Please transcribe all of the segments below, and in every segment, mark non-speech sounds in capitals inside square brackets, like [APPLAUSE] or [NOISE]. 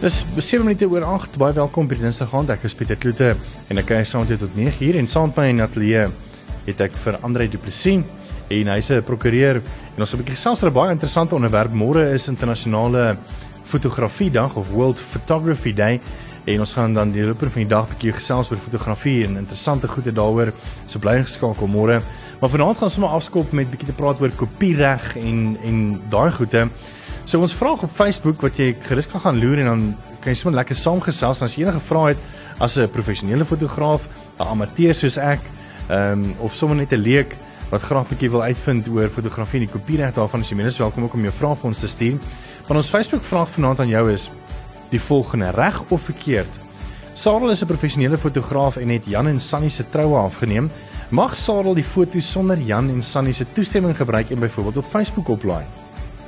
Dis 7 minute oor 8. Baie welkom by Dinsdag aand. Ek is Pieter Kloete en ek kuier saam met jou tot 9 uur en saam met my in ateljee het ek vir Andre Du Plessis en hy's 'n prokureur en ons het 'n bietjie gesels oor 'n baie interessante onderwerp. Môre is internasionale fotografie dag of World Photography Day en ons gaan dan die loop van die dag bietjie gesels oor fotografie en interessante goede daaroor. So bly ingeskakel môre. Maar vanaand gaan ons sommer afskop met bietjie te praat oor kopiereg en en daai goede. So ons vra op Facebook wat jy gerus kan gaan loer en dan kan jy sommer lekker saamgesels as jy enige vrae het as 'n professionele fotograaf, 'n amateur soos ek, ehm um, of sommer net 'n leek wat graag 'n bietjie wil uitvind oor fotografie en die kopiereg daarvan, is jy minstens welkom om jou vrae vir ons te stuur. Van ons Facebook vraag vanaand aan jou is die volgende: reg of verkeerd? Sarel is 'n professionele fotograaf en het Jan en Sannie se troue afgeneem. Mag Sarel die foto's sonder Jan en Sannie se toestemming gebruik en byvoorbeeld op Facebook oplaai?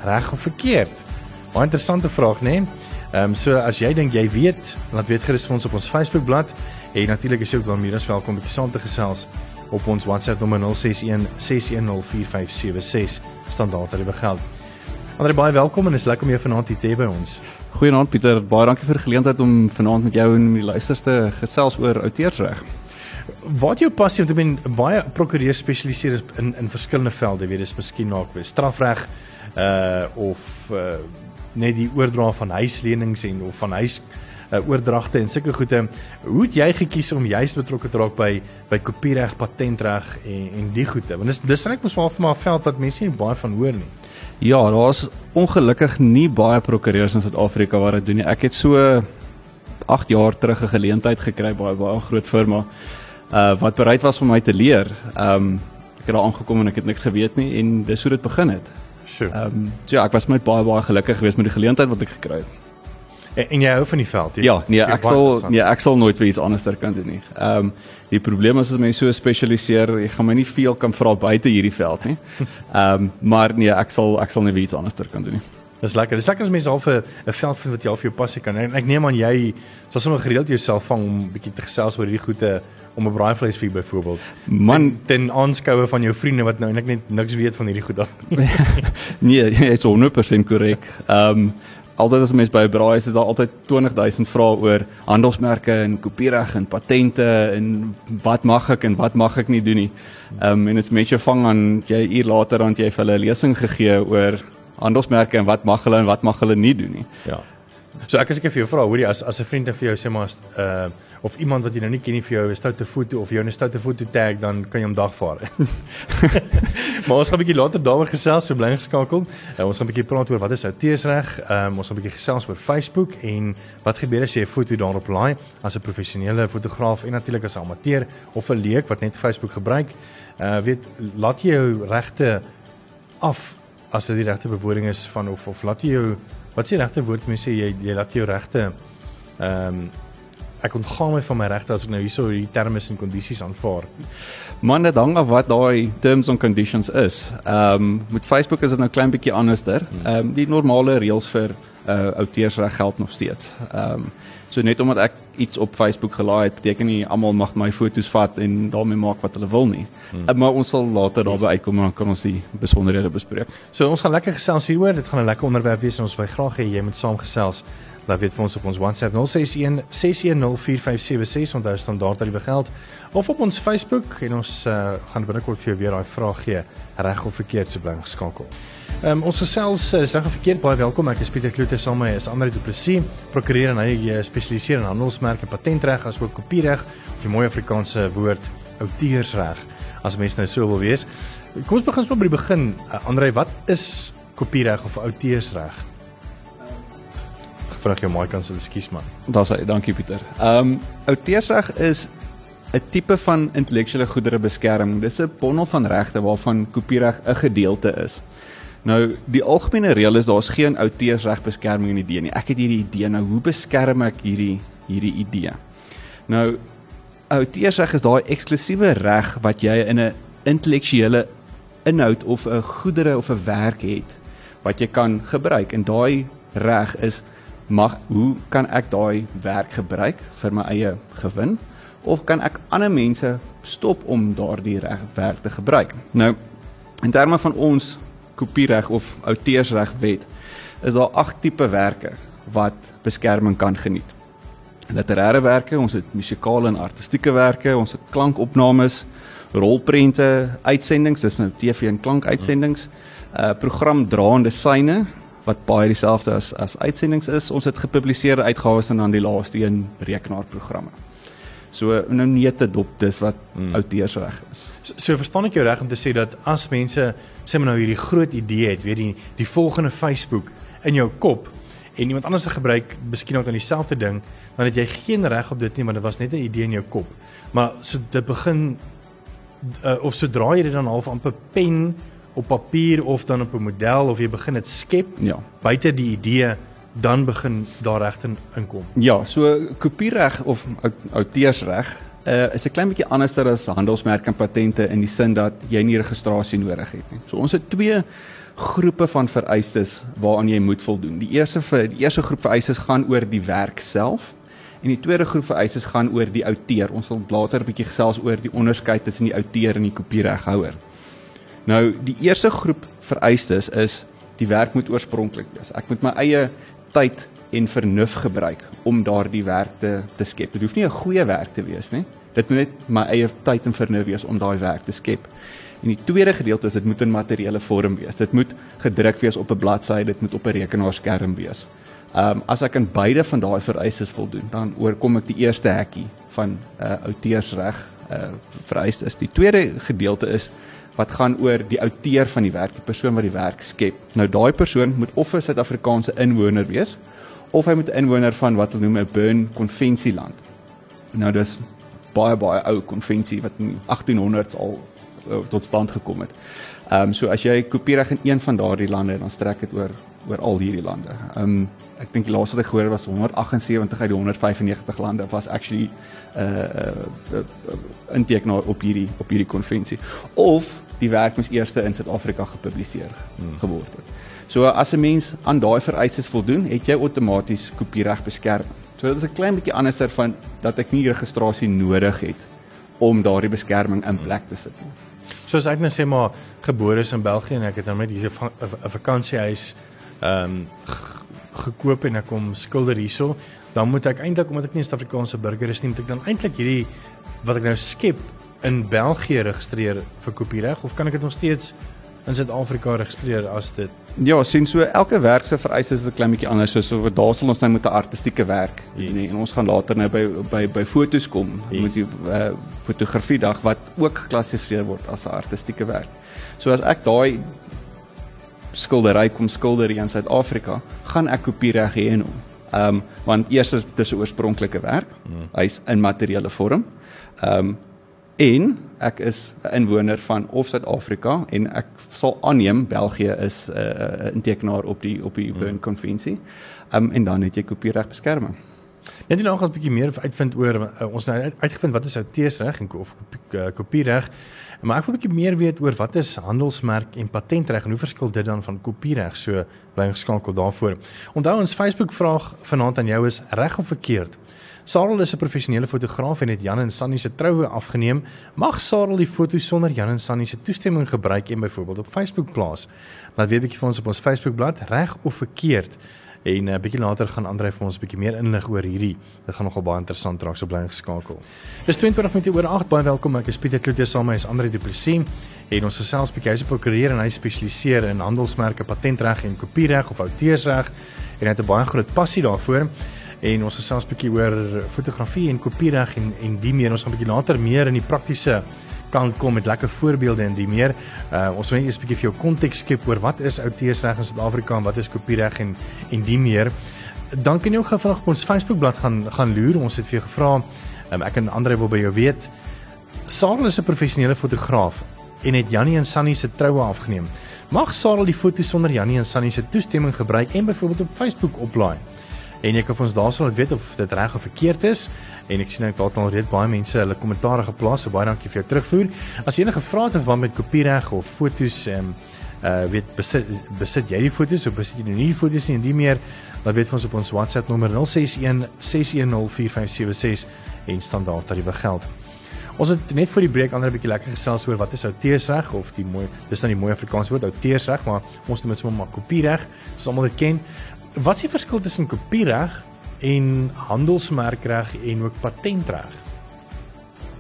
Reg of verkeerd? Baie interessante vraag, né? Nee? Ehm um, so as jy dink jy weet, laat weet gerus vir ons op ons Facebookblad en natuurlik is jy ook as welkom om bietjie saam te gesels op ons WhatsApp nommer 061 6104576 standaard tariewe geld. Andre baie welkom en is lekker om jou vanaand hier te hê by ons. Goeienaand Pieter, baie dankie vir die geleentheid om vanaand met jou en die luisters te gesels oor outeursreg. Wat jou passie om te ben baie prokureurs spesialiseer in in verskillende velde, weet jy, dis miskien dalk weer strafreg, uh of uh net die oordra van huislenings en of van huis uh, oordragte en sulke goede. Hoe het jy gekies om juist betrokke te raak by by kopiereg, patentreg en en die goede? Want dis dis net mos maar vir my veld wat mense nie baie van hoor nie. Ja, daar's ongelukkig nie baie prokureurs in Suid-Afrika wat dit doen nie. Ek het so 8 jaar terug 'n geleentheid gekry by 'n baie groot firma uh wat bereid was om my te leer. Um ek het daar aangekom en ek het niks geweet nie en dis hoe dit begin het. Sure. Ehm um, so ja, ek was met baie baie gelukkig geweest met die geleentheid wat ek gekry het. En, en jy hou van die veld? Jy, ja, nee, ek sal nee, ek sal nooit vir iets anders ter kan doen nie. Ehm um, die probleem is as mense so spesialiseer, jy gaan my nie veel kan vra buite hierdie veld nie. [LAUGHS] Ehm um, maar nee, ek sal ek sal nie vir iets anders ter kan doen nie. Dis lekker. Dis lekker as mense al 'n 'n veld vind wat jy al vir jou passie kan. En ek neem aan jy sal sommer gereeld jouself vang om bietjie te gesels oor hierdie goeie om 'n braaivleis vir byvoorbeeld. Man ten aanskoue van jou vriende wat nou eintlik net niks weet van hierdie goed af. [LAUGHS] nee, jy is 100% korrek. Ehm um, altyd as mens by 'n braai is, is daar altyd 20000 vrae oor handelsmerke en kopiereg en patente en wat mag ek en wat mag ek nie doen nie. Ehm um, en dit's mense vang aan jy uur later dan jy vir hulle 'n lesing gegee oor handelsmerke en wat mag hulle en wat mag hulle nie doen nie. Ja. So ek as ek vir jou vra, hoorie as as 'n vriend vir jou sê maar uh of iemand wat jy nou nie ken nie vir jou 'n stoute foto of jou 'n stoute foto tag dan kan jy hom dagvaar. [LAUGHS] maar ons gaan 'n bietjie later daaroor gesels, so bly geskakel. Uh, ons gaan 'n bietjie praat oor wat is outeursreg. Um, ons gaan 'n bietjie gesels oor Facebook en wat gebeur as jy 'n foto daarop laai as 'n professionele fotograaf en natuurlik as 'n amateur of 'n leek wat net Facebook gebruik. Uh weet laat jy jou regte af as dit die regte bewoording is van of of laat jy jou wat sê regte woord mense sê jy jy laat jou regte ehm um, ek ontgaan my van my regte as ek nou hierso hierdie terme en kondisies aanvaar. Man, dit hang af wat daai terms and conditions is. Ehm um, met Facebook is dit nou klein bietjie anderster. Hmm. Ehm um, die normale reëls vir uh outeursreg geld nog steeds. Ehm um, so net omdat ek iets op Facebook gelaai het, beteken nie almal mag my foto's vat en daarmee maak wat hulle wil nie. Hmm. Uh, maar ons sal later daarby uitkom en dan kan ons die besonderhede bespreek. So ons gaan lekker gesels hieroor. Dit gaan 'n lekker onderwerp wees en ons wil graag hê jy moet saamgesels laat weet vir ons op ons WhatsApp 061 6104576 onthou standaard tariewe geld of op ons Facebook en ons uh, gaan binnekort vir jou weer daai vraag gee reg of verkeerd so bly geskakel. Um, ons gesels uh, sê of verkeerd baie welkom ek is Pieter Kloete saam met my is Andre Du Plessis prokureur en hy uh, spesialiseer in handelsmerke patentreg as ook kopiereg of die mooi Afrikaanse woord outeursreg as mense nou so wil wees. Kom ons begin sommer by die begin. Uh, Andre, wat is kopiereg of outeursreg? vra ek jou my kans, ekskuus man. Daar's hy, dankie Pieter. Ehm um, outeursreg is 'n tipe van intellektuele goedere beskerming. Dis 'n bondel van regte waarvan kopiereg 'n gedeelte is. Nou, die algemene reël is daar's geen outeursreg beskerming in die idee nie. Ek het hierdie idee, nou hoe beskerm ek hierdie hierdie idee? Nou, outeursreg is daai eksklusiewe reg wat jy in 'n intellektuele inhoud of 'n goedere of 'n werk het wat jy kan gebruik en daai reg is mag hoe kan ek daai werk gebruik vir my eie gewin of kan ek ander mense stop om daardie werk te gebruik nou in terme van ons kopiereg of outeursreg wet is daar agt tipe werke wat beskerming kan geniet. Literêre werke, ons het musikale en artistieke werke, ons het klankopnames, rolprente, uitsendings, dis nou TV en klankuitsendings, uh programdraande syne wat baie dieselfde as as uitsendings is. Ons het gepubliseerde uitgawes en dan die laaste een rekenaarprogramme. So nou neete dop dis wat hmm. outeursreg is. So, so verstaan ek jou reg om te sê dat as mense sê maar nou hierdie groot idee het, weet die die volgende Facebook in jou kop en iemand anders het gebruik miskien ook aan dieselfde ding, dan het jy geen reg op dit nie want dit was net 'n idee in jou kop. Maar so dit begin uh, of sodra jy dit dan half amper pen op papier of dan op 'n model of jy begin dit skep ja. buite die idee dan begin daar regte inkom. Ja, so kopiereg of outeursreg uh, is 'n klein bietjie anderster as handelsmerk en patente in die sin dat jy nie registrasie nodig het nie. So ons het twee groepe van vereistes waaraan jy moet voldoen. Die eerste vir die eerste groep vereistes gaan oor die werk self en die tweede groep vereistes gaan oor die outeur. Ons sal later 'n bietjie gesels oor die onderskeid tussen die outeur en die kopiereghouer. Nou, die eerste groep vereistes is die werk moet oorspronklik wees. Ek moet my eie tyd en vernuf gebruik om daardie werk te te skep. Dit hoef nie 'n goeie werk te wees nie. Dit moet net my eie tyd en vernuf wees om daai werk te skep. En die tweede gedeelte is dit moet in materiële vorm wees. Dit moet gedruk wees op 'n bladsy, dit moet op 'n rekenaarskerm wees. Ehm um, as ek aan beide van daai vereistes voldoen, dan oorkom ek die eerste hekkie van 'n uh, outeursreg uh, vereistes. Die tweede gedeelte is wat gaan oor die outeur van die werk, die persoon wat die werk skep. Nou daai persoon moet of 'n Suid-Afrikaanse inwoner wees of hy moet 'n inwoner van wat hulle noem 'n Bern konvensieland. Nou dis baie baie ou konvensie wat in 1800s al uh, tot stand gekom het. Ehm um, so as jy kopiereg in een van daardie lande dan strek dit oor oor al hierdie lande. Ehm um, ek dink die laaste wat ek gehoor was 178 uit die 195 lande was actually 'n uh, uh, uh, intekenaar op hierdie op hierdie konvensie. Of die werk moes eers in Suid-Afrika gepubliseer hmm. geword het. So as 'n mens aan daai vereistes voldoen, het jy outomaties kopiereg beskerming. So dit is 'n klein bietjie anderser van dat ek nie registrasie nodig het om daardie beskerming in plek te sit nie. So as ek net sê maar gebore is in België en ek het nou net hier 'n vakansiehuis ehm um, gekoop en ek kom skilder hierso, dan moet ek eintlik omdat ek nie 'n Suid-Afrikaanse burger is nie, moet ek dan eintlik hierdie wat ek nou skep in België registreer vir kopiereg of kan ek dit nog steeds in Suid-Afrika registreer as dit Ja, sien so elke werk se vereistes is 'n klein bietjie anders. So, so daar sal ons nou met 'n artistieke werk yes. nee, en ons gaan later nou by by by fotos kom yes. met die uh, fotografie dag wat ook geklassifiseer word as 'n artistieke werk. So as ek daai skildery kom skilder hier in Suid-Afrika, gaan ek kopiereg hê en hom. Ehm um, want eers is dit 'n oorspronklike werk. Mm. Hy's in materiële vorm. Ehm um, en ek is 'n inwoner van of Suid-Afrika en ek sal aanneem België is 'n uh, 'n tekenaar op die op die Bern konvensie. Ehm um, en dan het jy kopiereg beskerming. Net nie nog 'n bietjie meer uitvind oor uh, ons nou uitgevind wat is outeursreg en of uh, kopiereg. Maar ek wil 'n bietjie meer weet oor wat is handelsmerk en patentreg en hoe verskil dit dan van kopiereg? So bly geskakel daarvoor. Onthou ons Facebook vraag vanaand aan jou is reg of verkeerd? Sarel is 'n professionele fotograaf en het Jan en Sannie se troue afgeneem. Mag Sarel die foto sonder Jan en Sannie se toestemming gebruik en byvoorbeeld op Facebook plaas? Laat weet 'n bietjie vir ons op ons Facebookblad reg of verkeerd. En 'n uh, bietjie later gaan Andre vir ons 'n bietjie meer inlig oor hierdie. Dit gaan nogal baie interessant raak so bly geskakel. Dis 22 minute oor 8. Baie welkom. Ek is Pieter Kloete saam met Andre Du Plessis. En ons gesels bietjie hy's 'n prokureur en hy spesialiseer in handelsmerke, patentreg en kopiereg of outeursreg en hy het 'n baie groot passie daarvoor. En ons gesels bietjie oor fotografie en kopiereg en en die meer. Ons gaan bietjie later meer in die praktiese kan kom met lekker voorbeelde en die meer. Uh ons wil net eers 'n bietjie vir jou konteks skep oor wat is outeursreg in Suid-Afrika en wat is kopiereg en en die meer. Dan kan jy ook gevra op ons Facebookblad gaan gaan loer. Ons het vir jou gevra um, ek en Andre wil by jou weet. Sarel is 'n professionele fotograaf en het Jannie en Sunny se troue afgeneem. Mag Sarel die foto's sonder Jannie en Sunny se toestemming gebruik en byvoorbeeld op Facebook oplaai? En jy kan vir ons daarsonder weet of dit reg of verkeerd is en ek sien ek dalk al reeds baie mense hulle kommentaare geplaas, so baie dankie vir jou terugvoer. As enige vrae het oor met kopiereg of fotos ehm um, uh weet besit besit jy die fotos of besit jy nie die fotos nie en die meer, laat weet vir ons op ons WhatsApp nommer 061 610 4576 en standaard tariewe geld. Ons het net vir die breek ander 'n bietjie lekker gesels oor wat is outeursreg of die mooi dis dan die mooi Afrikaanse woord outeursreg, maar ons noem dit sommer maar kopiereg, soos almal dit ken. wat is die verskil tussen kopiereg en handelsmerkreg en ook patentreg?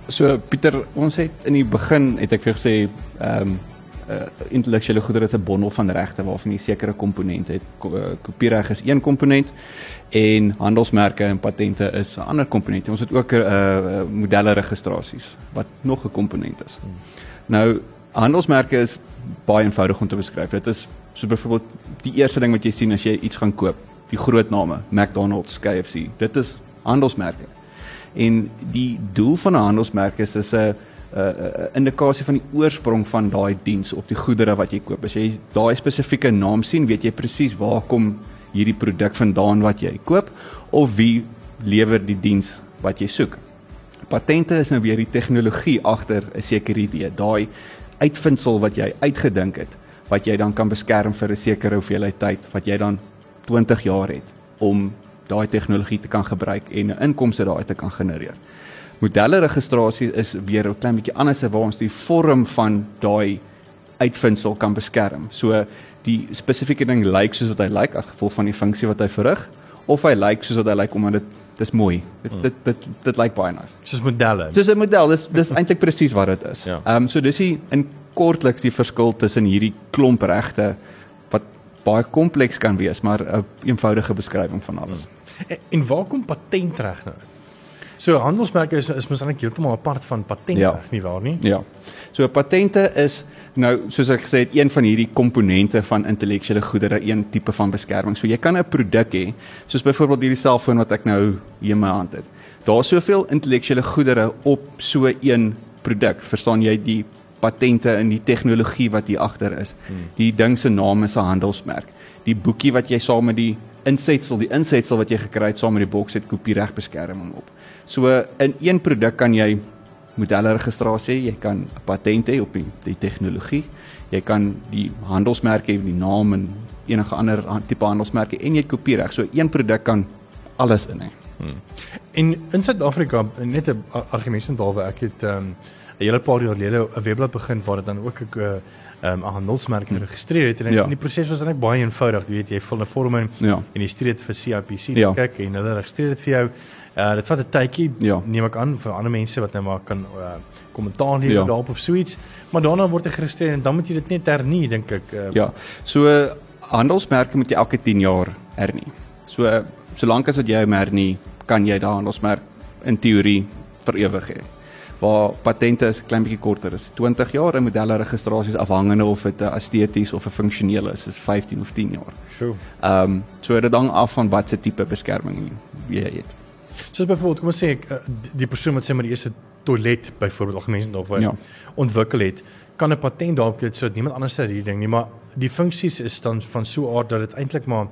So Pieter, ons het in die begin het ek vir gesê ehm um, uh, intellektuele goedere is 'n bondel van regte waarvan jy sekere komponente het. Uh, kopiereg is een komponent en handelsmerke en patente is 'n ander komponent. Ons het ook 'n uh, uh, modelle registrasies wat nog 'n komponent is. Hmm. Nou handelsmerke is baie eenvoudig om te beskryf. Dit is so byvoorbeeld die eerste ding wat jy sien as jy iets gaan koop, die groot name, McDonald's, KFC. Dit is handelsmerke. En die doel van 'n handelsmerk is is 'n 'n indikasie van die oorsprong van daai diens of die goedere wat jy koop. As jy daai spesifieke naam sien, weet jy presies waar kom hierdie produk vandaan wat jy koop of wie lewer die diens wat jy soek. Patente is nou weer die tegnologie agter 'n sekere idee, daai uitvindsel wat jy uitgedink het wat jy dan kan beskerm vir 'n sekere hoeveelheid tyd wat jy dan 20 jaar het om daai tegnologie te kan gebruik en 'n inkomste daai te kan genereer. Modelle registrasie is weer 'n klein bietjie anders waar ons die vorm van daai uitvindsel kan beskerm. So die spesifieke ding lyk like soos wat hy lyk like, as gevolg van die funksie wat hy verrig of hy lyk like soos wat hy lyk like, omdat dit dis mooi. Dit dit dit, dit lyk baie nice. Soos modelle. Soos 'n model, dis dis eintlik presies wat dit is. Ja. Ehm ja. um, so dis die in kortliks die verskil tussen hierdie klomp regte baie kompleks kan wees, maar 'n een eenvoudige beskrywing van alles. Hmm. En, en waar kom patentreg nou? So handelsmerke is is mos eintlik heeltemal apart van patent ja. nie waar nie? Ja. So patente is nou soos ek gesê het een van hierdie komponente van intellektuele goedere, een tipe van beskerming. So jy kan 'n produk hê, soos byvoorbeeld hierdie selfoon wat ek nou hier in my hand het. Daar's soveel intellektuele goedere op so een produk. Verstaan jy die patente en die tegnologie wat hier agter is? Hmm. Die ding se naam is 'n handelsmerk. Die boekie wat jy saam met die insetsel, die insetsel wat jy gekry het saam met die boks het kopiereg beskerming op. So in een produk kan jy modelle registrasie, jy kan 'n patent hê op die, die tegnologie, jy kan die handelsmerke hê, die naam en enige ander tipe handelsmerke en jy kopiereg. So een produk kan alles in hê. Hmm. En in Suid-Afrika, net 'n argument daaroor, ek het um, 'n hele paar jaar gelede 'n webblad begin waar dit dan ook 'n um, 'n handelsmerk geregistreer het en ja. die proses was eintlik baie eenvoudig. Jy weet jy vul 'n vorm in ja. en jy stuur dit vir CIPC ja. kyk en hulle registreer dit vir jou. Uh dit vat 'n tydjie ja. neem ek aan vir ander mense wat nou maar kan uh kommentaar lewer ja. daarop of so iets. Maar daarna word dit geregistreer en dan moet jy dit net hernie dink ek. Uh, ja. So uh, handelsmerke moet jy elke 10 jaar hernie. So uh, solank as wat jy hom hernie, kan jy daai handelsmerk in teorie vir ewig hê waar patente is klein bietjie korter is 20 jaar en modelle registrasies afhangende of dit 'n esteties of 'n funksioneel is is 15 of 10 jaar. Sjoe. Ehm um, so dit hang af van wat se tipe beskerming jy het. Soos byvoorbeeld kom ons sê ek eh, die persoon wat sê maar die eerste toilet byvoorbeeld algemeen of ja. ontwikkel het kan 'n patent daarop hê sodat niemand anders hierdie ding nie maar die funksies is dan van so aard dat dit eintlik maar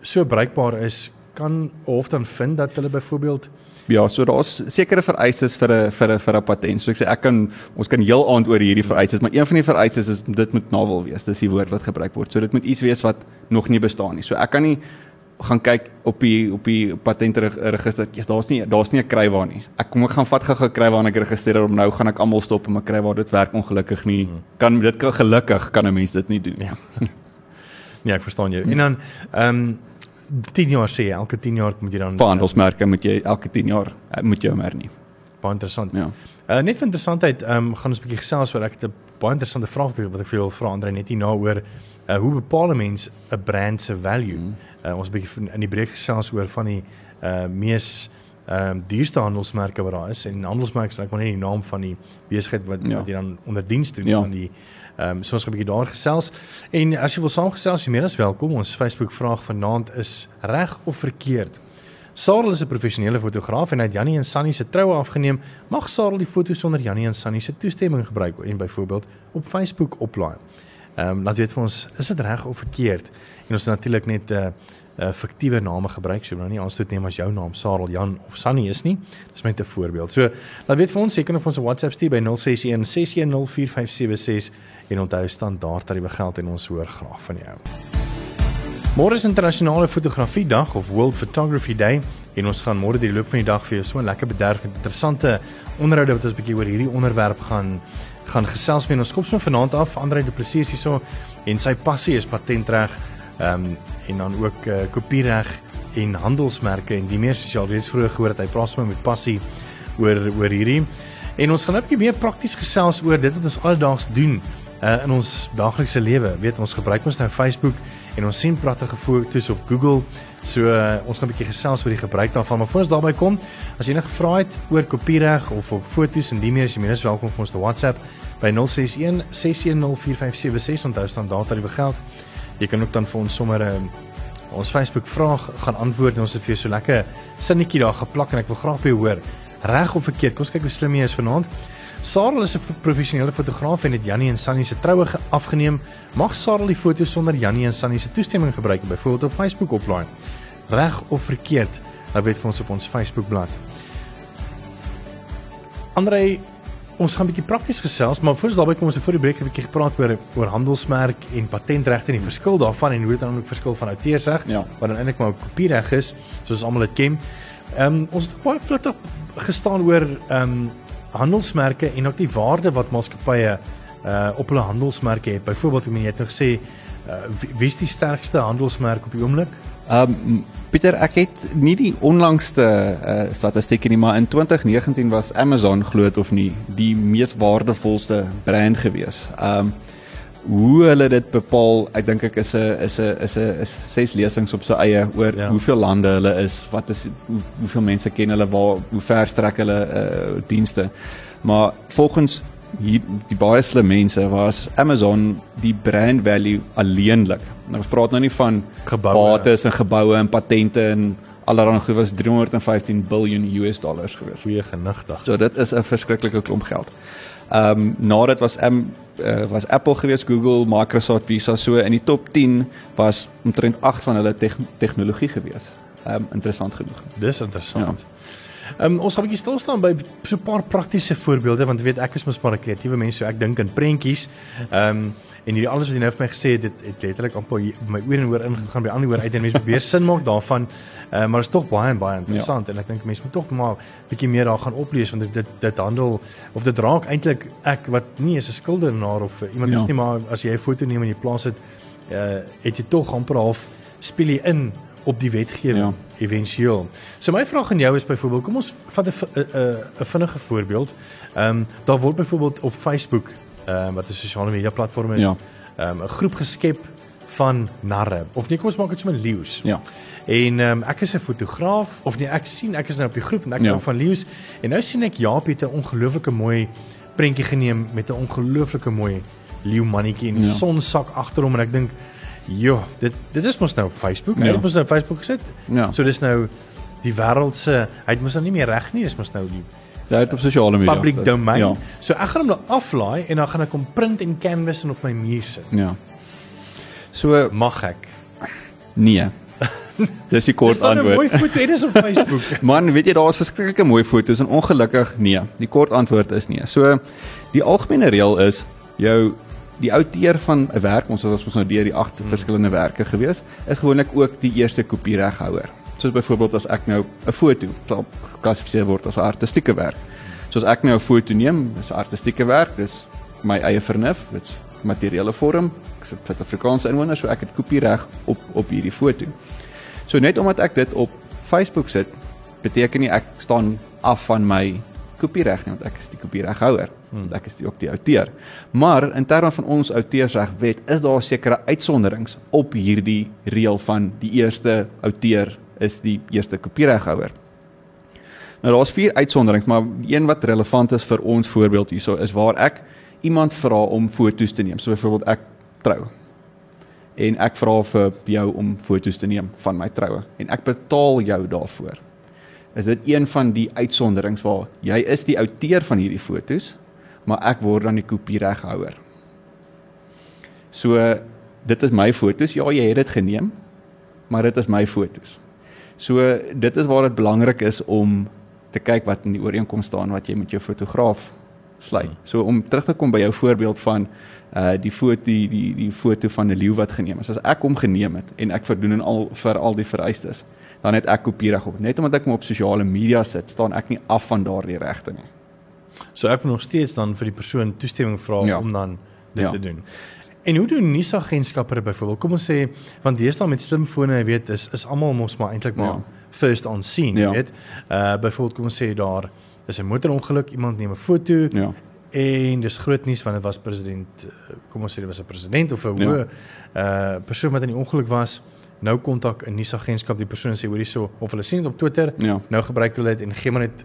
so bruikbaar is kan hof dan vind dat hulle byvoorbeeld Ja, so daar's sekere vereistes vir 'n vir 'n vir 'n patent. So ek sê ek kan ons kan heel aand oor hierdie vereistes, maar een van die vereistes is dit moet novel wees. Dis die woord wat gebruik word. So dit moet iets wees wat nog nie bestaan nie. So ek kan nie gaan kyk op die op die patentregister. Ja, daar's nie daar's nie 'n krywaar nie. Ek kom ek gaan vat gou 'n krywaar en ek registreer hom nou gaan ek almal stop om 'n krywaar. Dit werk ongelukkig nie. Hmm. Kan dit kan gelukkig kan 'n mens dit nie doen nie. Ja. ja, [LAUGHS] ek verstaan jou. En dan ehm um, 10 jaar sê elke 10 jaar moet jy dan handelsmerke moet jy elke 10 jaar moet jy hom hernie. Baie interessant. Ja. Uh, net vir interessantheid, ehm um, gaan ons 'n bietjie gesels oor ek het 'n baie interessante vraag wat ek vir jou wil vra Andre net hier na oor uh, hoe bepaal 'n mens 'n brand se value? Mm. Uh, ons 'n bietjie in die breek gesels oor van die uh mees ehm um, duurste handelsmerke wat daar is en handelsmerke is net maar net die naam van die besigheid wat ja. wat jy dan onder diens doen ja. van die Ehm um, so ons 'n bietjie daar gesels. En as jy wil saamgesels, jy meer as welkom. Ons Facebook vraag vanaand is reg of verkeerd. Sarel is 'n professionele fotograaf en hy het Jannie en Sunny se troue afgeneem. Mag Sarel die foto's sonder Jannie en Sunny se toestemming gebruik en byvoorbeeld op Facebook oplaai? Ehm um, laat weet vir ons, is dit reg of verkeerd? En ons natuurlik net 'n uh, 'n uh, fiktiewe name gebruik, so nou nie aanstoot neem as jou naam Sarel Jan of Sunny is nie. Dis net 'n voorbeeld. So, laat weet vir ons, kan of ons 'n WhatsApp stuur by 061 610 4576 en onthou standaard tariewe geld en ons hoor graag van jou. Môre is internasionale fotografie dag of World Photography Day en ons gaan môre die loop van die dag vir jou so 'n lekker bederf en interessante onderhoude wat ons bietjie oor hierdie onderwerp gaan gaan gesels met ons kop so vanaand af Andre Du Plessis hierso en sy passie is patentreg Ehm um, en dan ook uh, kopiereg en handelsmerke en die meer sosiaal reeds vroeër gehoor dat hy praat met passie oor oor hierdie. En ons gaan 'n bietjie meer prakties gesels oor dit wat ons alledaags doen uh, in ons daaglikse lewe. Weet ons gebruik ons nou Facebook en ons sien pragtige foto's op Google. So uh, ons gaan 'n bietjie gesels oor die gebruik daarvan. Maar voor ons daarby kom, as jy enige vrae het oor kopiereg of op foto's en die meer, is jy minstens welkom vir ons te WhatsApp by 061 6104576 onthou staan data die geld. Jy kan ook dan vir ons sommer 'n uh, eh, ons Facebook vraag gaan antwoord en ons het vir jou so lekker sinnetjie daar geplak en ek wil graag by hoor reg of verkeerd. Kom ons kyk hoe slim jy is vanaand. Sarah is 'n professionele fotograaf en het Jannie en Sunny se troue afgeneem. Mag Sarah die foto's sonder Jannie en Sunny se toestemming gebruik, byvoorbeeld op Facebook oplaai? Reg of verkeerd? Laat weet vir ons op ons Facebook bladsy. Andre, ons gaan 'n bietjie prakties gesels, maar voor ons daarby kom ons voor die breek 'n bietjie gepraat oor oor handelsmerk en patentregte en die verskil daarvan en hoe dit dan ook verskil van outeursreg, ja. wat dan eintlik maar kopiereg is, soos ons almal dit ken. Ehm um, ons het baie vlugtig gestaan oor ehm um, handelsmerke en ook die waarde wat maatskappye uh op hulle handelsmerke het. Byvoorbeeld, hoe jy het gesê uh wie is die sterkste handelsmerk op die oomblik? Um Pieter, ek het nie die onlangste uh statistieke nie, maar in 2019 was Amazon glo dit of nie die mees waardevolste brand gewees. Um hoe hulle dit bepaal, ek dink ek is 'n is 'n is 'n is ses lesings op sy eie oor ja. hoeveel lande hulle is, wat is hoe, hoeveel mense ken hulle, waar hoe ver strek hulle uh dienste. Maar volgens hier die baie slim mense was Amazon die brand value alleenlik. Nou ons praat nou nie van bates en geboue en patente en allerhande goed was 315 biljoen US dollars gewees. Goeie genigtig. So dit is 'n verskriklike klomp geld. Ehm um, nadat was M uh, was Apple gewees, Google, Microsoft, Visa so in die top 10 was omtrent 8 van hulle te tegnologie gewees. Ehm um, interessant genoeg. Dis interessant. Ja. Ehm um, ons gaan 'n bietjie stil staan by so 'n paar praktiese voorbeelde want weet ek is mos maar 'n kreatiewe mens so ek dink in prentjies. Ehm um, en hierdie alles wat jy nou vir my gesê het, het, het letterlik amper my oor en oor ingegaan by ander oor uit en mense probeer [LAUGHS] sin maak daarvan. Uh, maar dit is tog baie baie interessant ja. en ek dink mense moet tog maar bietjie meer daar gaan oplees want dit dit handel of dit raak eintlik ek wat nie is 'n skildenaar of iemand ja. is nie maar as jy 'n foto neem en jy plaas dit eh uh, het jy tog amper half speel jy in op die wetgewing ja. éventueel. So my vraag aan jou is byvoorbeeld, kom ons vat 'n 'n 'n vinnige voorbeeld. Ehm um, daar word byvoorbeeld op Facebook, ehm um, wat 'n sosiale media platform is, ja. ehm um, 'n groep geskep van narre. Of nee, kom ons maak dit sommer leeu's. Ja. En ehm um, ek is 'n fotograaf of nee, ek sien ek is nou op die groep en ek ja. hou van leeu's en nou sien ek Jaap het 'n ongelooflike mooi prentjie geneem met 'n ongelooflike mooi leeu mannetjie en 'n ja. sonsak agter hom en ek dink Ja, dit dit is mos nou op Facebook. Ja. Hy het mos nou op Facebook gesit. Ja. So dis nou die wêreld se hy het mos nou nie meer reg nie, dis mos nou die Ja, op sosiale media. Public domain. Ja. So ek gaan hom nou aflaai en dan gaan ek hom print en canvas en op my muur sit. Ja. So mag ek? Nee. [LAUGHS] Dis die kort antwoord. Dis 'n mooi foto hier is op Facebook. [LAUGHS] Man, weet jy daar is verskriklike mooi foto's en ongelukkig nee. Die kort antwoord is nee. So die algemene reël is jou die outeur van 'n werk, ons was ons nou deur die agt hmm. verskillende werke gewees, is gewoonlik ook die eerste kopiereghouer. Soos byvoorbeeld as ek nou 'n foto geklassifiseer word as 'n artistieke werk. Soos ek nou 'n foto neem, is 'n artistieke werk, dis my eie vernuf, dit's materiële vorm, ek se Suid-Afrikaanse inwoner, so ek het kopiereg op op hierdie foto. So net omdat ek dit op Facebook sit, beteken nie ek staan af van my kopiereg nie want ek is die kopiereghouer hmm. ek is die ook die outeur maar in terme van ons outeursregwet is daar sekere uitsonderings op hierdie reël van die eerste outeur is die eerste kopiereghouer nou daar's vier uitsonderings maar een wat relevant is vir ons voorbeeld hierso is waar ek iemand vra om foto's te neem so byvoorbeeld ek trou en ek vra vir jou om foto's te neem van my troue en ek betaal jou daarvoor is dit een van die uitsonderings waar jy is die outeur van hierdie fotos, maar ek word dan die kopiereghouer. So dit is my fotos. Ja, jy het dit geneem, maar dit is my fotos. So dit is waar dit belangrik is om te kyk wat in die ooreenkoms staan wat jy met jou fotograaf sluit. So om terug te kom by jou voorbeeld van uh die foto die die die foto van 'n leeu wat geneem is. As ek hom geneem het en ek verdoen en al vir al die vereistes, dan het ek kopiereg op. Net omdat ek hom op sosiale media sit, staan ek nie af van daardie regte nie. So ek moet nog steeds dan vir die persoon toestemming vra ja. om dan dit Ja. te doen. En hoe doen nuusagentskappe dit byvoorbeeld? Kom ons sê want deesdae met slimfone, jy weet, is is almal mos maar eintlik maar Ja. first on scene, Ja. jy weet. Uh byvoorbeeld kom ons sê daar is 'n motorongeluk, iemand neem 'n foto Ja. en dis groot nuus want dit was president eh, kom ons sê dit was 'n president of 'n Ja. hoë uh persoon wat in die ongeluk was. Nou kontak 'n nuusagentskap die persoon sê hoorie so of hulle sien dit op Twitter, Ja. nou gebruik hulle dit en gee maar net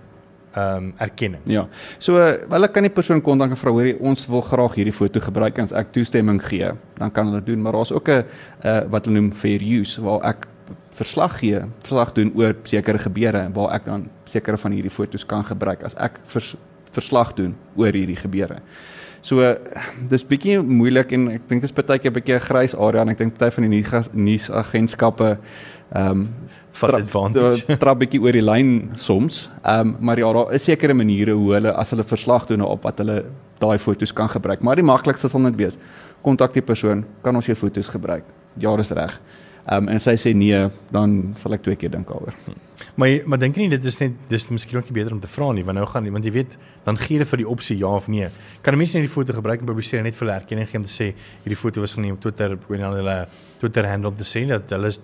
ehm um, erkenning. Ja. So uh, hulle kan die persoon kontak en vra hoor ons wil graag hierdie foto gebruik en as ek toestemming gee, dan kan hulle dit doen, maar daar's ook 'n uh, wat hulle noem fair use waar ek verslag gee, verslag doen oor sekere gebeure waar ek dan sekere van hierdie fotos kan gebruik as ek vers, verslag doen oor hierdie gebeure. So uh, dis bietjie moeilik en ek dink dis baie keer 'n bietjie 'n grys area en ek dink party van die nuus- nuusagentskappe ehm um, Vat advantage. [LAUGHS] trap bietjie oor die lyn soms. Ehm um, maar ja, daar is sekere maniere hoe hulle as hulle verslag doen op wat hulle daai foto's kan gebruik. Maar die maklikste sal net wees kontak die persoon, kan ons jou foto's gebruik? Ja, dis reg. Ehm um, en as hy sê nee, dan sal ek twee keer dink daaroor. Maar jy- maar dink nie dit is net dis miskien ook nie beter om te vra nie want nou gaan want jy weet dan gee jy vir die opsie ja of nee. Kan 'n mens net die foto gebruik en publiseer net vir hulle erkenning gee om te sê hierdie foto was geneem op Twitter, weet nie hulle Twitter handle om te sê dat hulle is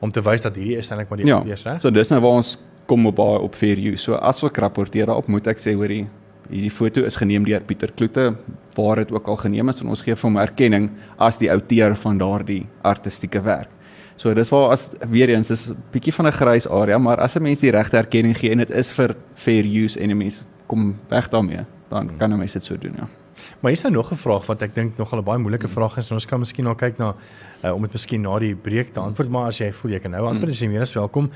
om te wys dat hierdie is eintlik maar die Ja. eers reg. So dis nou waar ons kom op baie op fair use. So as ek rapporteer daarop, moet ek sê hoorie, hierdie foto is geneem deur Pieter Kloete waar dit ook al geneem is en ons gee vir hom erkenning as die outeur van daardie artistieke werk. So dis waar as weer eens is 'n bietjie van 'n grys area, maar as 'n mens die regte erkenning gee en dit is vir fair use en 'n mens kom weg daarmee, dan kan 'n mens dit so doen, ja. Maar hier's nou nog 'n vraag wat ek dink nogal 'n baie moeilike vraag is en ons kan miskien nou kyk na uh, om dit miskien na die breek te antwoord maar as jy voel jy kan nou antwoord as jy meer as welkom.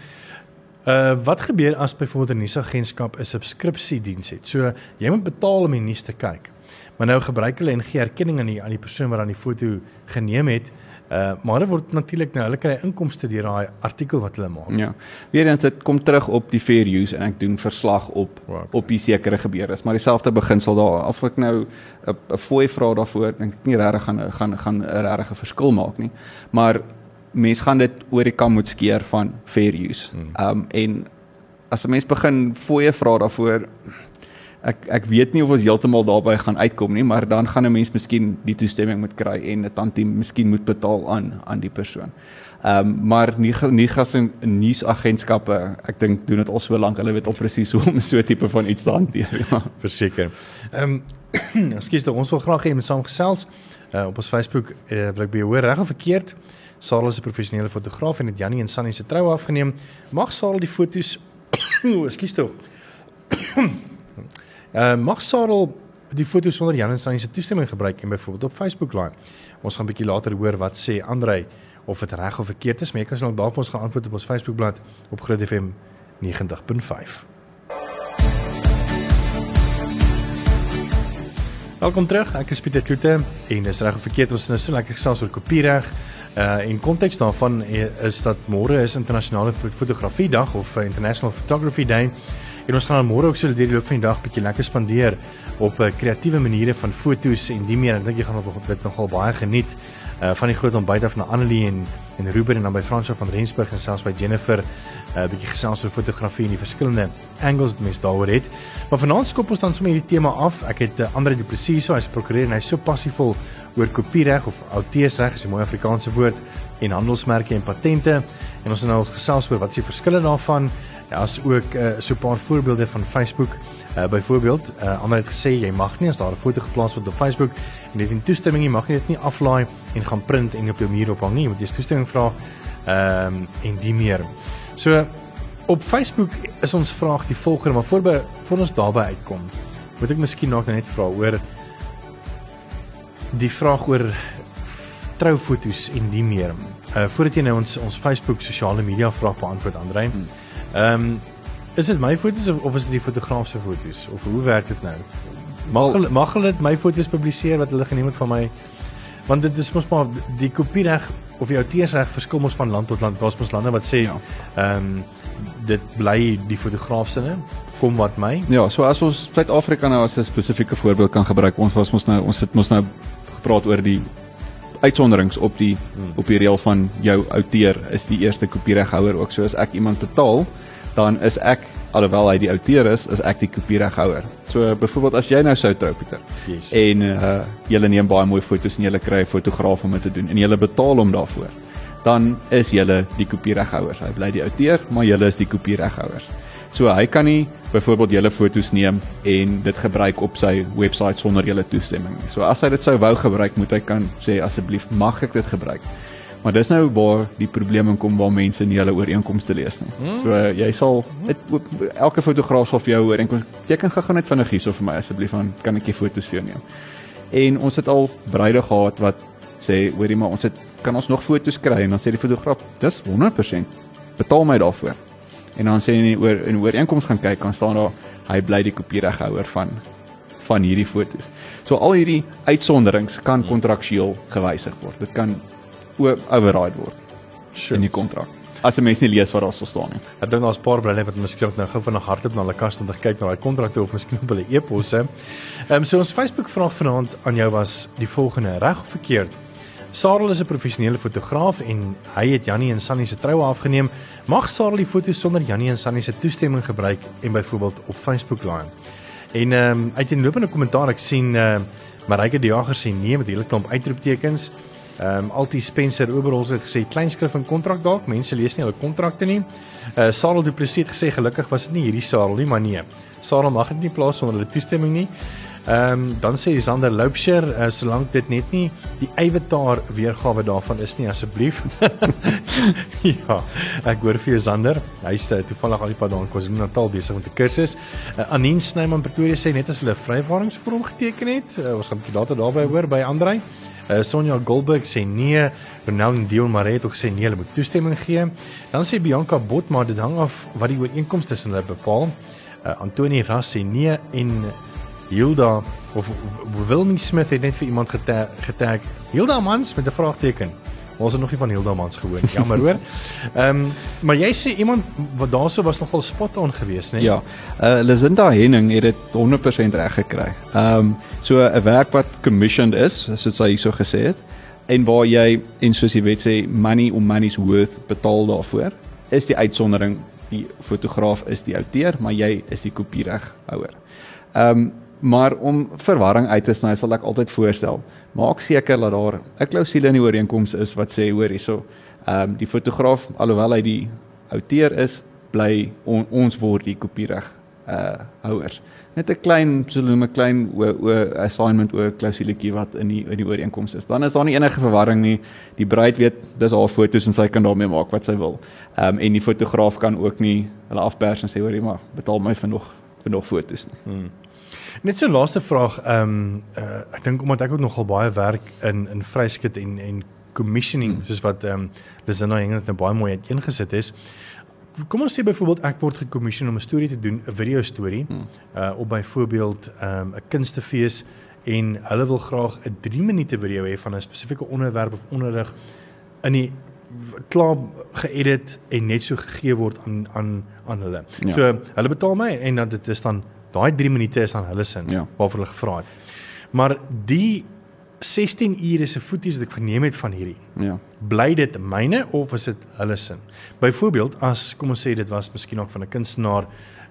Uh wat gebeur as byvoorbeeld 'n nuusagentskap 'n subskripsiediens het? So jy moet betaal om die nuus te kyk. Maar nou gebruik hulle en gee erkenning aan die aan die persoon wat dan die foto geneem het. Uh maar dit word natuurlik nou hulle kry inkomste deur daai artikel wat hulle maak. Ja. Weer eens dit kom terug op die fair use en ek doen verslag op Wow, okay. op die sekere gebeure. Maar dieselfde beginsel daar. As ek nou 'n fooi vra daarvoor, dink ek nie regtig gaan gaan gaan 'n regte verskil maak nie. Maar mens gaan dit oor die kam moet skeer van fair use. Ehm um, en as 'n mens begin fooie vra daarvoor ek ek weet nie of ons heeltemal daarby gaan uitkom nie, maar dan gaan 'n mens miskien die toestemming moet kry en 'n tantie miskien moet betaal aan aan die persoon. Ehm um, maar nie nie nuusagentskappe, ek dink doen dit al so lank, hulle weet al presies hoe om so tipe van iets te hanteer. [LAUGHS] Ja. Verseker. Ehm um, [CLEARS THROAT] ekskuus ons wil graag hê jy moet saamgesels. Uh, op ons Facebook uh, wil ek by jou hoor reg of verkeerd. Sarah is 'n professionele fotograaf en het Jannie en Sunny se troue afgeneem. Mag Sarah die foto's [COUGHS] O, ekskuus tog. Uh mag Sarah die foto's sonder Jan en Sunny se toestemming gebruik en byvoorbeeld op Facebook laai. Ons gaan 'n bietjie later hoor wat sê Andrei of dit reg of verkeerd is, maar jy kan dalk daarvoor ons gaan antwoord op ons Facebookblad op Groot FM 90.5. Welkom terug. Ek is Pieter Kloete en dis reg of verkeerd ons nou so lekker gesels oor kopiereg. Uh en konteks daarvan eh, is dat môre is internasionale fo- fotografie dag of International Photography Day. En ons gaan dan môre ook so deur die loop van die dag bietjie lekker spandeer op uh, kreatiewe maniere van fotos en die meer. Ek dink jy gaan nog- dit nogal baie geniet. Uh van die groot ontbyt af na Annelie en en Ruben en dan by Fransjo van Rensburg en selfs by Jennifer 'n uh, bietjie gesels oor fotografie en die verskillende angles wat mense daaroor het. Maar vanaand skop ons dan sommer hierdie tema af. Ek het uh, Andre Du Plessis, so hy's prokureur en hy's so passievol oor kopiereg of outeursreg, is 'n mooi Afrikaanse woord en handelsmerke en patente. En ons het nou gesels oor wat is die verskille daarvan, as ook uh, so 'n paar voorbeelde van Facebook. Uh, byvoorbeeld, uh, Andre het gesê jy mag nie as daar 'n foto geplaas word op Facebook en dit in toestemming jy mag nie dit nie aflaai en gaan print en op jou muur ophang nie, jy moet eers toestemming vra. Ehm um, en die meer. So op Facebook is ons vraag die volgende, maar voorby voor ons daarby uitkom, moet ek miskien nog net vra oor die vraag oor troufoto's en die meer. Uh voordat jy nou ons ons Facebook sosiale media vraag beantwoord Andrei. Ehm um, is dit my foto's of, of is dit die fotograaf se foto's of hoe werk dit nou? Mag hulle mag hulle my foto's publiseer wat hulle geneem het van my? Want dit is mos maar die kopiereg of die outeursreg verskil mos van land tot land. Daar's mos lande wat sê Ja. ehm um, dit bly die fotograaf se kom wat my. Ja, so as ons Suid-Afrika nou as 'n spesifieke voorbeeld kan gebruik, ons was mos nou ons het mos nou gepraat oor die uitsonderings op die hmm. op die reël van jou outeur is die eerste kopiereghouer ook. So as ek iemand betaal, dan is ek alhoewel hy die outeur is, is ek die kopiereghouer. So byvoorbeeld as jy nou sou trou Pieter. Yes. En uh julle neem baie mooi foto's en julle kry 'n fotograaf om dit te doen en julle betaal hom daarvoor. Dan is julle die kopiereghouers. Hy bly die outeur, maar julle is die kopiereghouers. So hy kan nie byvoorbeeld julle foto's neem en dit gebruik op sy webwerf sonder julle toestemming nie. So as hy dit sou wou gebruik, moet hy kan sê asseblief mag ek dit gebruik. Maar dis nou waar die probleme kom waar mense nie hulle ooreenkomste lees nie. Hmm. So uh, jy sal dit elke fotograaf sal vir jou ooreenkom teken gou-gou net vinnig hierso vir my asseblief dan kan ek jou foto's vir jou neem. En ons het al bruide gehad wat sê hoorie maar ons het kan ons nog foto's kry en dan sê die fotograaf dis 100% betaal my daarvoor. En dan sê jy oor in ooreenkoms gaan kyk dan staan daar hy bly die kopiereghouer van van hierdie foto's. So al hierdie uitsonderings kan kontraktueel gewysig word. Dit kan override word sure. in die kontrak. As 'n mens nie lees wat daar sou staan nie. Ek dink daar's 'n paar bly wat miskien ook nou gou van 'n hardloop na hulle kas om te kyk na daai kontrakte of miskien op hulle e-posse. Ehm um, so ons Facebook vraag vanaand aan jou was die volgende: reg of verkeerd? Sarel is 'n professionele fotograaf en hy het Jannie en Sunny se troue afgeneem. Mag Sarel die foto's sonder Jannie en Sunny se toestemming gebruik en byvoorbeeld op Facebook laai? En ehm um, uit 'n lopende kommentaar ek sien ehm uh, Marike die Jager sê nee met hele klomp uitroeptekens. Ehm um, Altie Spencer Oberholz het gesê kleinskrif in kontrak dalk, mense lees nie hulle kontrakte nie. Uh Sarel Du Plessis het gesê gelukkig was dit nie hierdie Sarel nie, maar nee. Sarel mag dit nie plaas sonder hulle toestemming nie. Ehm um, dan sê Sander Loupsher, uh, solank dit net nie die Eywetaar weergawe daarvan is nie asseblief. [LAUGHS] ja, ek hoor vir jou Sander. Hy's uh, toevallig al die pad daar in KwaZulu-Natal besig met 'n kursus. Uh, Anien Snyman Pretoria sê net as hulle 'n vrywaringsvorm geteken het, uh, ons gaan later daarby hoor by Andrei. Uh, Sonja Goldberg sê nee, Ronald Dion Maret het ook gesê nee, hulle moet toestemming gee. Dan sê Bianca Bot maar dit hang af wat die ooreenkomste tussen hulle bepaal. Uh, Antoni Ras sê nee en Hilda of Wilmie Smith het net vir iemand getag Hilda Mans met 'n vraagteken. Ons het nog nie van Hilda Mans gehoor nie. Jammer hoor. Ehm um, maar jy sê iemand wat daarso was nogal spot on geweest, né? Ja. Uh Lisinda Henning het dit 100% reg gekry. Ehm um, so 'n werk wat commissioned is, soos sy hierso gesê het, en waar jy en soos jy weet sê money or money's worth betaal daarvoor, is die uitsondering die fotograaf is die outeur, maar jy is die kopiereghouer. Ehm um, maar om verwarring uit te sny sal ek altyd voorstel. Maak seker dat daar 'n klousule in die ooreenkoms is wat sê hoor hierso ehm um, die fotograaf alhoewel hy die outeur is bly on, ons word die kopiereg uh houers. Net 'n klein so 'n klein o, o assignment o klausuletjie wat in die in die ooreenkoms is. Dan is daar nie enige verwarring nie. Die bruid weet dis haar fotos en sy kan daarmee maak wat sy wil. Ehm um, en die fotograaf kan ook nie hulle afpers en sê hoor jy maar betaal my vir nog vir nog fotos nie. Hmm. Net so laaste vraag, ehm um, uh, ek dink omdat ek ook nogal baie werk in in vryskut en en commissioning hmm. soos wat ehm um, dis nou net 'n baie mooi uiteengesit is. Kom ons sê byvoorbeeld ek word gekommission om 'n storie te doen, 'n video storie, hmm. uh op byvoorbeeld ehm um, 'n kunstefees en hulle wil graag 'n 3 minute video hê van 'n spesifieke onderwerp of onderrig in die klaar geëdit en net so gegee word aan aan aan hulle. Ja. So hulle betaal my en dan dit is dan Daai 3 minute is aan hulle sin ja. waarvoor hulle gevra het. Maar die 16 ure se footage wat ek verneem het van hierdie. Ja. Bly dit myne of is dit hulle sin? Byvoorbeeld as kom ons sê dit was miskien ook van 'n kunstenaar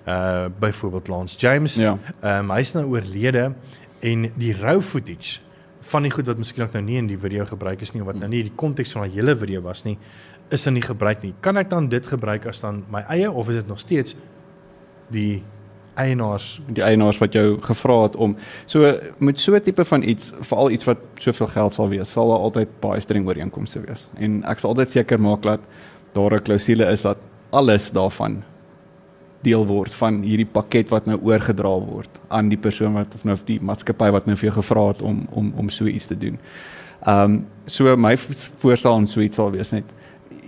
uh byvoorbeeld Lance James. Ja. Ehm um, hy's nou oorlede en die rou footage van die goed wat miskien ook nou nie in die video gebruik is nie of wat nou nie die konteks van die hele video was nie, is in nie gebruik nie. Kan ek dan dit gebruik as dan my eie of is dit nog steeds die eienaars die eienaars wat jou gevra het om so met so 'n tipe van iets veral iets wat soveel geld sal wees sal daar altyd baie streng ooreenkomste wees en ek sal altyd seker maak dat daar 'n klousule is dat alles daarvan deel word van hierdie pakket wat nou oorgedra word aan die persoon wat of nou die maatskappy wat nou vir jou gevra het om om om so iets te doen. Ehm um, so my voorstel aan so iets sal wees net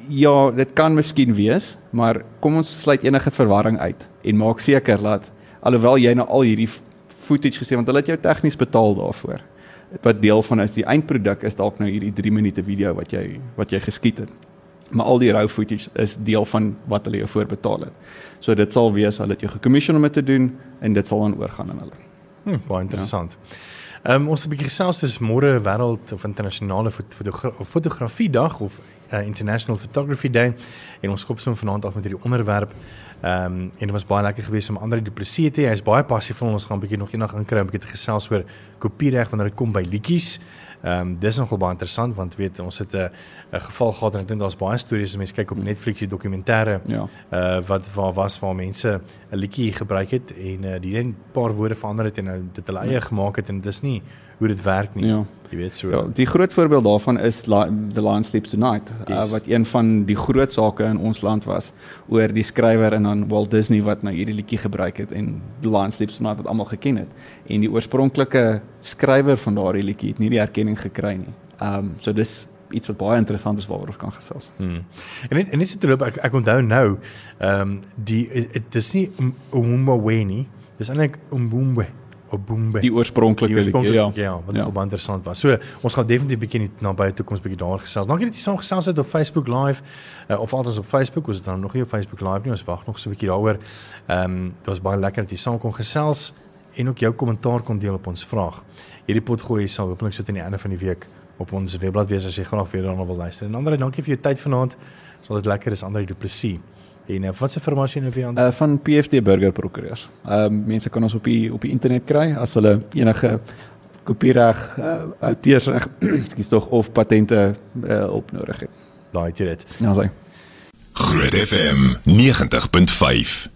ja, dit kan miskien wees, maar kom ons sluit enige verwarring uit en maak seker dat alhoewel jy nou al hierdie footage gesien want hulle het jou tegnies betaal daarvoor. Wat deel van is die eindproduk is dalk nou hierdie 3 minute video wat jy wat jy geskiet het. Maar al die rou footage is deel van wat hulle jou voorbetaal het. So dit sal wees hulle het jou gekommissioneer om dit te doen en dit sal dan oorgaan aan hulle. Hm, baie interessant. Ja. Ehm um, ons het 'n bietjie gesels dis môre wêreld of internasionale fotogra fotografie dag of uh, International Photography Day en ons skop sommer vanaand af met hierdie onderwerp. Ehm um, en dit was baie lekker geweest om Andre Du Plessis te hê. Hy's baie passievol. Ons gaan 'n bietjie nog eendag gaan kry 'n bietjie te gesels oor kopiereg wanneer dit kom by liedjies. Ehm um, dis nogal baie interessant want weet ons het 'n 'n geval gehad en ek dink daar's baie stories as mense kyk op Netflix die dokumentêre Ja. uh wat waar was waar mense 'n liedjie gebruik het en uh, die een paar woorde verander het en nou dit hulle eie gemaak het en dit is nie hoe dit werk nie. Ja. Jy weet so. Ja, die groot voorbeeld daarvan is The Lion Sleeps Tonight, yes. uh, wat een van die groot sake in ons land was oor die skrywer en dan Walt Disney wat nou hierdie liedjie gebruik het en The Lion Sleeps Tonight wat almal geken het. En die oorspronklike skrywer van daardie liedjie het nie die erkenning gekry nie. Ehm um, so dis iets wat baie interessant is waaroor ons kan gesels. Hmm. En net en net so terloop ek ek onthou nou ehm um, die dit is nie Umumwe nie. Dis eintlik Umbumbe of Bumbe. Die oorspronklike liedjie, ja. ja, wat Ja. baie interessant was. So ons gaan definitief bietjie in die nabye toekoms bietjie daar gesels. Dankie dat jy saam gesels het op Facebook Live uh, of altens op Facebook. Ons is dan nog nie op Facebook Live nie. Ons wag nog so 'n bietjie daaroor. Ehm um, dit was baie lekker dat jy saam kon gesels en ook jou kommentaar kon deel op ons vraag. Hierdie potgooi sal hopelik sit aan die einde van die week op ons webblad wees as jy graag weer daarna wil luister. En ander dankie vir jou tyd vanaand. Sal dit lekker is Andre Du Plessis. En uh, wat se firma as jy nou weer aan? Uh van PFD Burger Prokureurs. Ehm um, mense kan ons op die op die internet kry as hulle enige kopiereg, uh, outeursreg, [CLEARS THROAT] ekskuus tog of patente uh, op nodig het. Daai het jy dit. Ja, sê. Groot FM 90.5